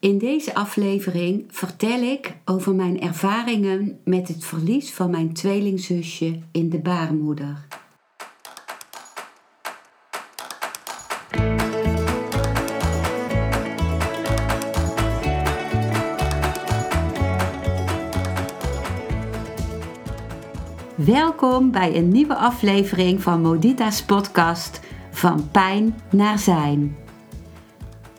In deze aflevering vertel ik over mijn ervaringen met het verlies van mijn tweelingzusje in de baarmoeder. Welkom bij een nieuwe aflevering van Modita's podcast Van Pijn naar Zijn.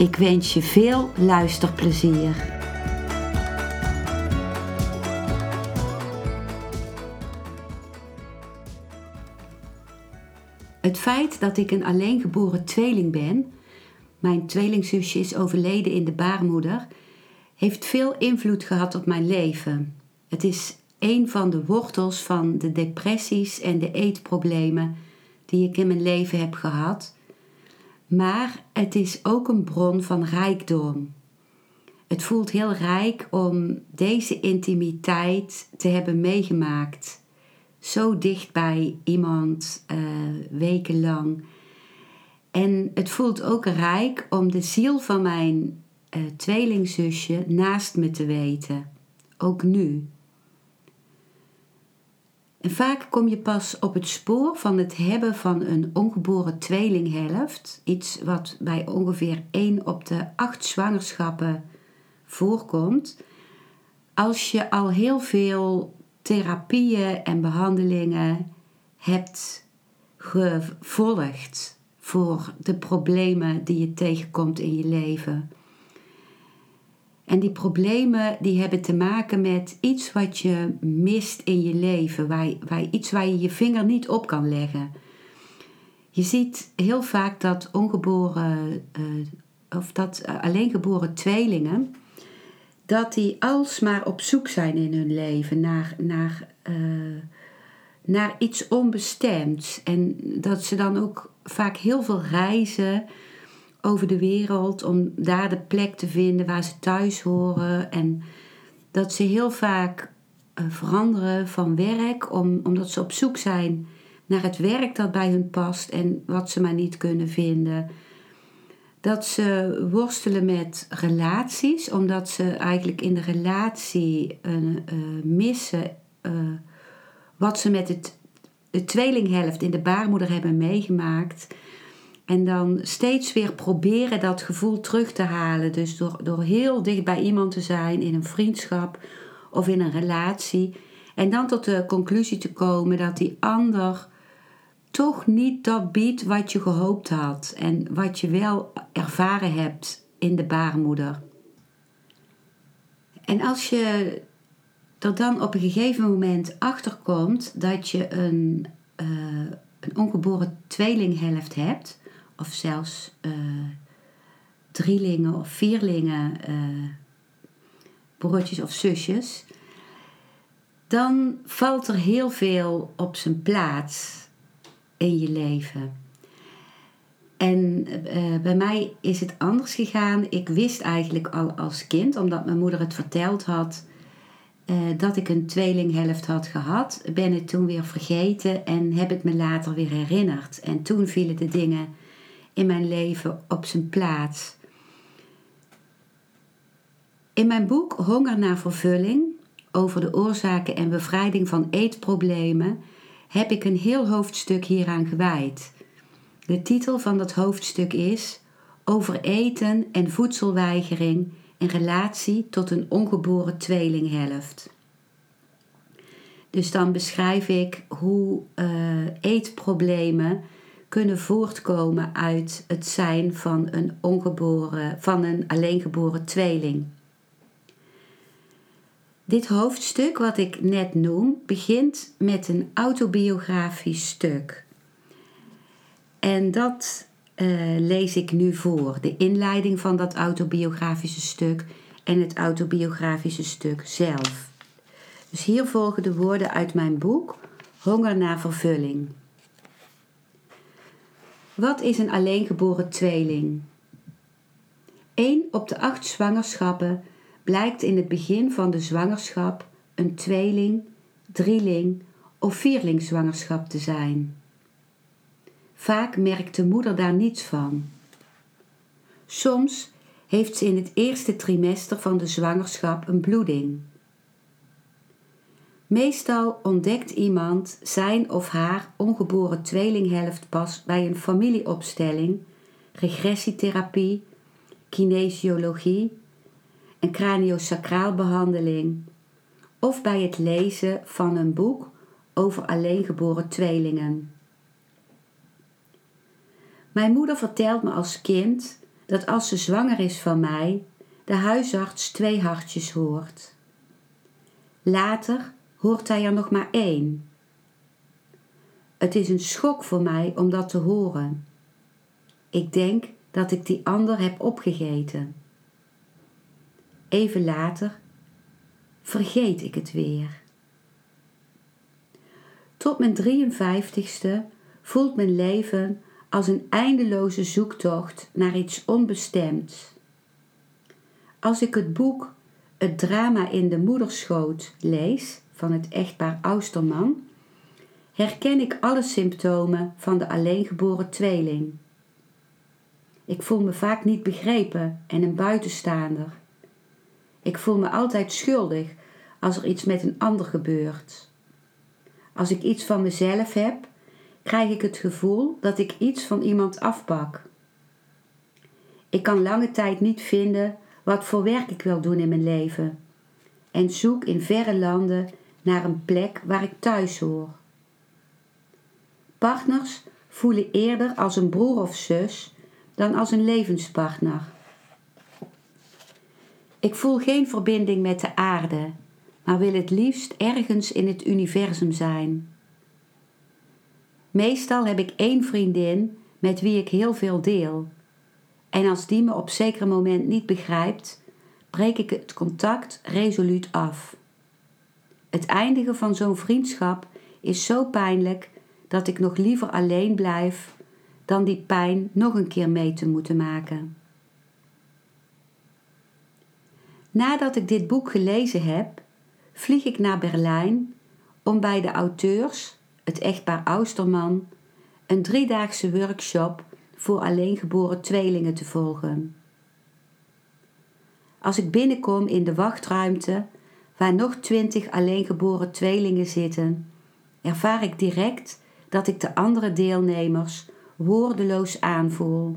Ik wens je veel luisterplezier. Het feit dat ik een alleengeboren tweeling ben, mijn tweelingzusje is overleden in de baarmoeder, heeft veel invloed gehad op mijn leven. Het is een van de wortels van de depressies en de eetproblemen die ik in mijn leven heb gehad maar het is ook een bron van rijkdom. Het voelt heel rijk om deze intimiteit te hebben meegemaakt. Zo dicht bij iemand, uh, wekenlang. En het voelt ook rijk om de ziel van mijn uh, tweelingzusje naast me te weten. Ook nu. Vaak kom je pas op het spoor van het hebben van een ongeboren tweelinghelft, iets wat bij ongeveer 1 op de 8 zwangerschappen voorkomt, als je al heel veel therapieën en behandelingen hebt gevolgd voor de problemen die je tegenkomt in je leven. En die problemen die hebben te maken met iets wat je mist in je leven, waar, waar, iets waar je je vinger niet op kan leggen. Je ziet heel vaak dat ongeboren, uh, of dat alleengeboren tweelingen, dat die alsmaar op zoek zijn in hun leven naar, naar, uh, naar iets onbestemds. En dat ze dan ook vaak heel veel reizen over de wereld om daar de plek te vinden waar ze thuis horen. En dat ze heel vaak uh, veranderen van werk om, omdat ze op zoek zijn naar het werk dat bij hun past en wat ze maar niet kunnen vinden. Dat ze worstelen met relaties, omdat ze eigenlijk in de relatie uh, missen uh, wat ze met het, de tweelinghelft in de baarmoeder hebben meegemaakt. En dan steeds weer proberen dat gevoel terug te halen. Dus door, door heel dicht bij iemand te zijn in een vriendschap of in een relatie. En dan tot de conclusie te komen dat die ander toch niet dat biedt wat je gehoopt had. En wat je wel ervaren hebt in de baarmoeder. En als je er dan op een gegeven moment achter komt dat je een, uh, een ongeboren tweelinghelft hebt of zelfs uh, drielingen of vierlingen, uh, broertjes of zusjes, dan valt er heel veel op zijn plaats in je leven. En uh, bij mij is het anders gegaan. Ik wist eigenlijk al als kind, omdat mijn moeder het verteld had, dat ik een tweelinghelft had gehad. Ben het toen weer vergeten en heb het me later weer herinnerd. En toen vielen de dingen in mijn leven op zijn plaats. In mijn boek Honger naar vervulling over de oorzaken en bevrijding van eetproblemen heb ik een heel hoofdstuk hieraan gewijd. De titel van dat hoofdstuk is Overeten en voedselweigering in relatie tot een ongeboren tweelinghelft. Dus dan beschrijf ik hoe uh, eetproblemen kunnen voortkomen uit het zijn van een ongeboren, van een alleengeboren tweeling. Dit hoofdstuk, wat ik net noem, begint met een autobiografisch stuk. En dat eh, lees ik nu voor. De inleiding van dat autobiografische stuk en het autobiografische stuk zelf. Dus hier volgen de woorden uit mijn boek Honger naar vervulling. Wat is een alleengeboren tweeling? Eén op de acht zwangerschappen blijkt in het begin van de zwangerschap een tweeling, drieling of vierlingzwangerschap te zijn. Vaak merkt de moeder daar niets van. Soms heeft ze in het eerste trimester van de zwangerschap een bloeding. Meestal ontdekt iemand zijn of haar ongeboren tweelinghelft pas bij een familieopstelling, regressietherapie, kinesiologie, een craniosacraalbehandeling of bij het lezen van een boek over alleengeboren tweelingen. Mijn moeder vertelt me als kind dat als ze zwanger is van mij, de huisarts twee hartjes hoort. Later hoort hij er nog maar één. Het is een schok voor mij om dat te horen. Ik denk dat ik die ander heb opgegeten. Even later vergeet ik het weer. Tot mijn 53ste voelt mijn leven als een eindeloze zoektocht naar iets onbestemds. Als ik het boek Het drama in de moederschoot lees van het echtpaar Austerman, herken ik alle symptomen van de alleengeboren tweeling. Ik voel me vaak niet begrepen en een buitenstaander. Ik voel me altijd schuldig als er iets met een ander gebeurt. Als ik iets van mezelf heb, krijg ik het gevoel dat ik iets van iemand afpak. Ik kan lange tijd niet vinden wat voor werk ik wil doen in mijn leven en zoek in verre landen naar een plek waar ik thuis hoor. Partners voelen eerder als een broer of zus dan als een levenspartner. Ik voel geen verbinding met de aarde, maar wil het liefst ergens in het universum zijn. Meestal heb ik één vriendin met wie ik heel veel deel. En als die me op zeker moment niet begrijpt, breek ik het contact resoluut af. Het eindigen van zo'n vriendschap is zo pijnlijk dat ik nog liever alleen blijf dan die pijn nog een keer mee te moeten maken. Nadat ik dit boek gelezen heb, vlieg ik naar Berlijn om bij de auteurs, het echtpaar Austerman, een driedaagse workshop voor alleengeboren tweelingen te volgen. Als ik binnenkom in de wachtruimte waar nog twintig alleengeboren tweelingen zitten, ervaar ik direct dat ik de andere deelnemers woordeloos aanvoel.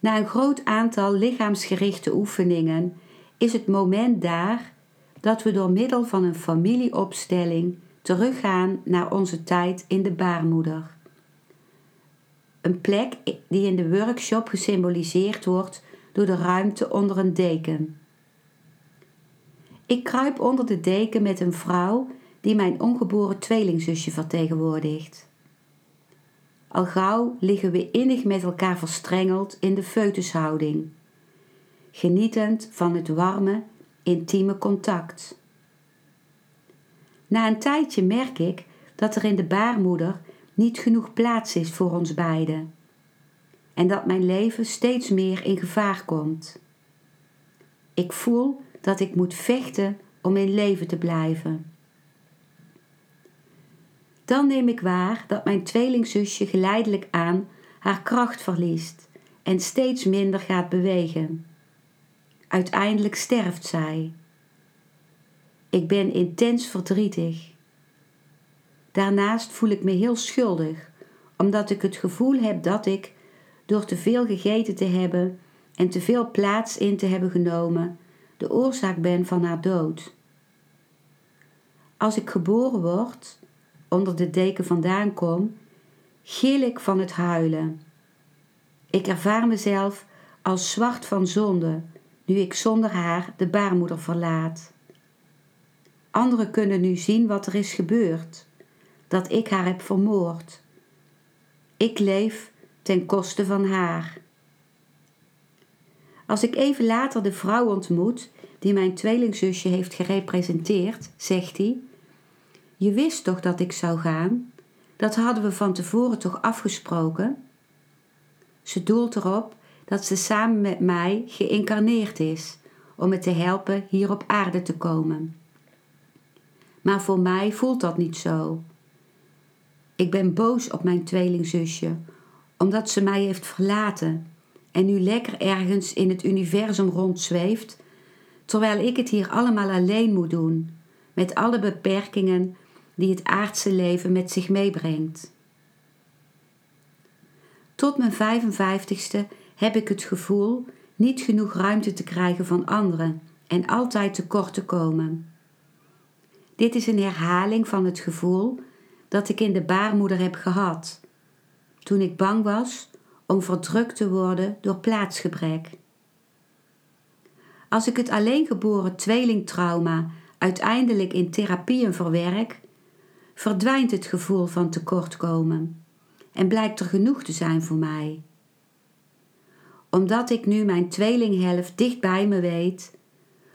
Na een groot aantal lichaamsgerichte oefeningen is het moment daar dat we door middel van een familieopstelling teruggaan naar onze tijd in de baarmoeder. Een plek die in de workshop gesymboliseerd wordt door de ruimte onder een deken. Ik kruip onder de deken met een vrouw die mijn ongeboren tweelingzusje vertegenwoordigt. Al gauw liggen we innig met elkaar verstrengeld in de foetushouding, genietend van het warme, intieme contact. Na een tijdje merk ik dat er in de baarmoeder niet genoeg plaats is voor ons beiden en dat mijn leven steeds meer in gevaar komt. Ik voel dat ik moet vechten om in leven te blijven. Dan neem ik waar dat mijn tweelingzusje geleidelijk aan haar kracht verliest en steeds minder gaat bewegen. Uiteindelijk sterft zij. Ik ben intens verdrietig. Daarnaast voel ik me heel schuldig, omdat ik het gevoel heb dat ik, door te veel gegeten te hebben en te veel plaats in te hebben genomen, de oorzaak ben van haar dood. Als ik geboren word, onder de deken vandaan kom, gil ik van het huilen. Ik ervaar mezelf als zwart van zonde, nu ik zonder haar de baarmoeder verlaat. Anderen kunnen nu zien wat er is gebeurd, dat ik haar heb vermoord. Ik leef ten koste van haar. Als ik even later de vrouw ontmoet die mijn tweelingzusje heeft gerepresenteerd, zegt hij: Je wist toch dat ik zou gaan? Dat hadden we van tevoren toch afgesproken? Ze doelt erop dat ze samen met mij geïncarneerd is om me te helpen hier op aarde te komen. Maar voor mij voelt dat niet zo. Ik ben boos op mijn tweelingzusje, omdat ze mij heeft verlaten en nu lekker ergens in het universum rondzweeft, terwijl ik het hier allemaal alleen moet doen, met alle beperkingen die het aardse leven met zich meebrengt. Tot mijn 55ste heb ik het gevoel niet genoeg ruimte te krijgen van anderen en altijd tekort te komen. Dit is een herhaling van het gevoel dat ik in de baarmoeder heb gehad, toen ik bang was om verdrukt te worden door plaatsgebrek. Als ik het alleengeboren tweelingtrauma uiteindelijk in therapieën verwerk, verdwijnt het gevoel van tekortkomen en blijkt er genoeg te zijn voor mij. Omdat ik nu mijn tweelinghelft dicht bij me weet,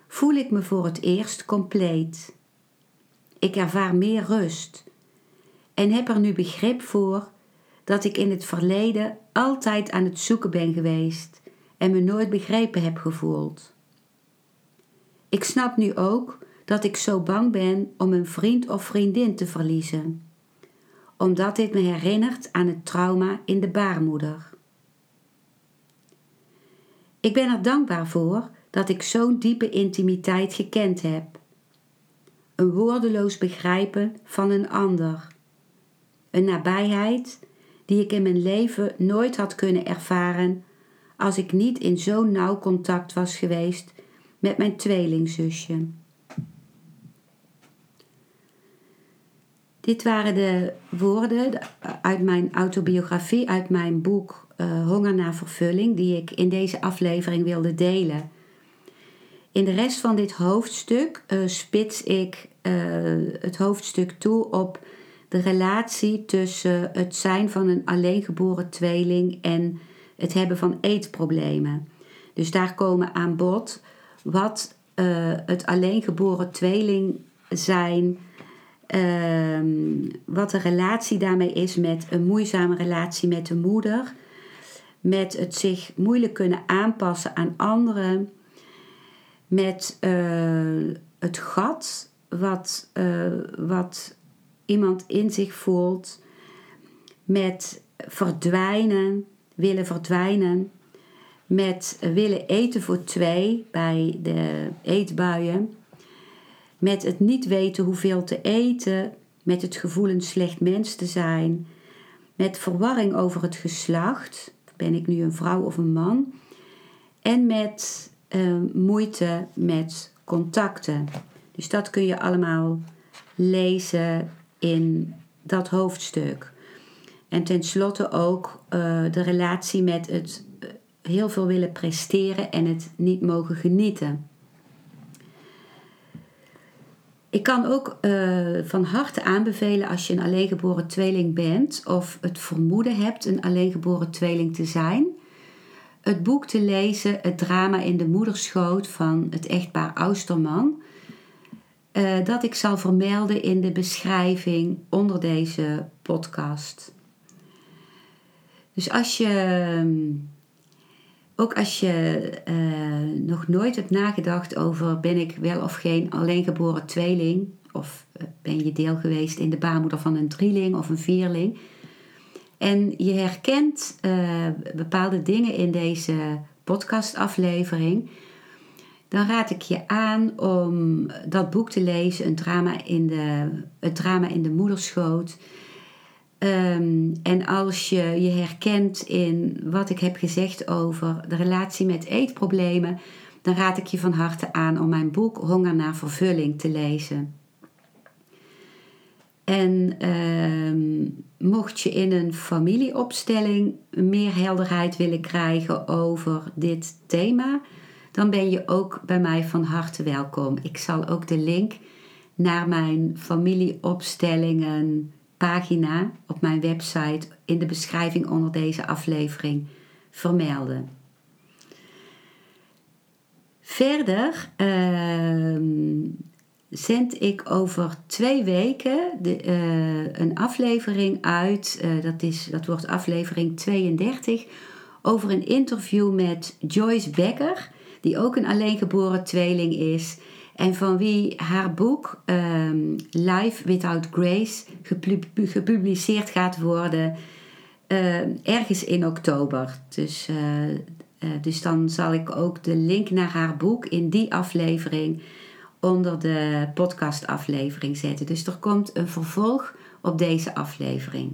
voel ik me voor het eerst compleet. Ik ervaar meer rust en heb er nu begrip voor dat ik in het verleden altijd aan het zoeken ben geweest en me nooit begrepen heb gevoeld. Ik snap nu ook dat ik zo bang ben om een vriend of vriendin te verliezen, omdat dit me herinnert aan het trauma in de baarmoeder. Ik ben er dankbaar voor dat ik zo'n diepe intimiteit gekend heb. Een woordeloos begrijpen van een ander. Een nabijheid die ik in mijn leven nooit had kunnen ervaren als ik niet in zo'n nauw contact was geweest met mijn tweelingzusje. Dit waren de woorden uit mijn autobiografie, uit mijn boek uh, Honger naar vervulling, die ik in deze aflevering wilde delen. In de rest van dit hoofdstuk uh, spits ik uh, het hoofdstuk toe op de relatie tussen het zijn van een alleengeboren tweeling en het hebben van eetproblemen. Dus daar komen aan bod wat uh, het alleengeboren tweeling zijn, uh, wat de relatie daarmee is met een moeizame relatie met de moeder, met het zich moeilijk kunnen aanpassen aan anderen, met uh, het gat wat, uh, wat iemand in zich voelt met verdwijnen, willen verdwijnen, met willen eten voor twee bij de eetbuien, met het niet weten hoeveel te eten, met het gevoel een slecht mens te zijn, met verwarring over het geslacht, ben ik nu een vrouw of een man, en met uh, moeite met contacten. Dus dat kun je allemaal lezen in dat hoofdstuk. En tenslotte ook uh, de relatie met het uh, heel veel willen presteren en het niet mogen genieten. Ik kan ook uh, van harte aanbevelen als je een alleengeboren tweeling bent of het vermoeden hebt een alleengeboren tweeling te zijn, het boek te lezen Het drama in de moederschoot van het echtpaar Austerman uh, dat ik zal vermelden in de beschrijving onder deze podcast. Dus als je, ehm, ook als je uh, nog nooit hebt nagedacht over ben ik wel of geen alleengeboren tweeling, of uh, ben je deel geweest in de baarmoeder van een drieling of een vierling, en je herkent bepaalde dingen in deze podcastaflevering, dan raad ik je aan om dat boek te lezen, een drama in de, Het drama in de moederschoot. Um, en als je je herkent in wat ik heb gezegd over de relatie met eetproblemen, dan raad ik je van harte aan om mijn boek Honger naar vervulling te lezen. En um, mocht je in een familieopstelling meer helderheid willen krijgen over dit thema, dan ben je ook bij mij van harte welkom. Ik zal ook de link naar mijn familieopstellingen pagina op mijn website in de beschrijving onder deze aflevering vermelden. Verder ehm, zend ik over twee weken de, eh, een aflevering uit. Uh, dat, is, dat wordt aflevering 32 over een interview met Joyce Becker, die ook een alleengeboren tweeling is. En van wie haar boek um, Life Without Grace gepubliceerd gaat worden uh, ergens in oktober. Dus, uh, dus dan zal ik ook de link naar haar boek in die aflevering onder de podcastaflevering zetten. Dus er komt een vervolg op deze aflevering.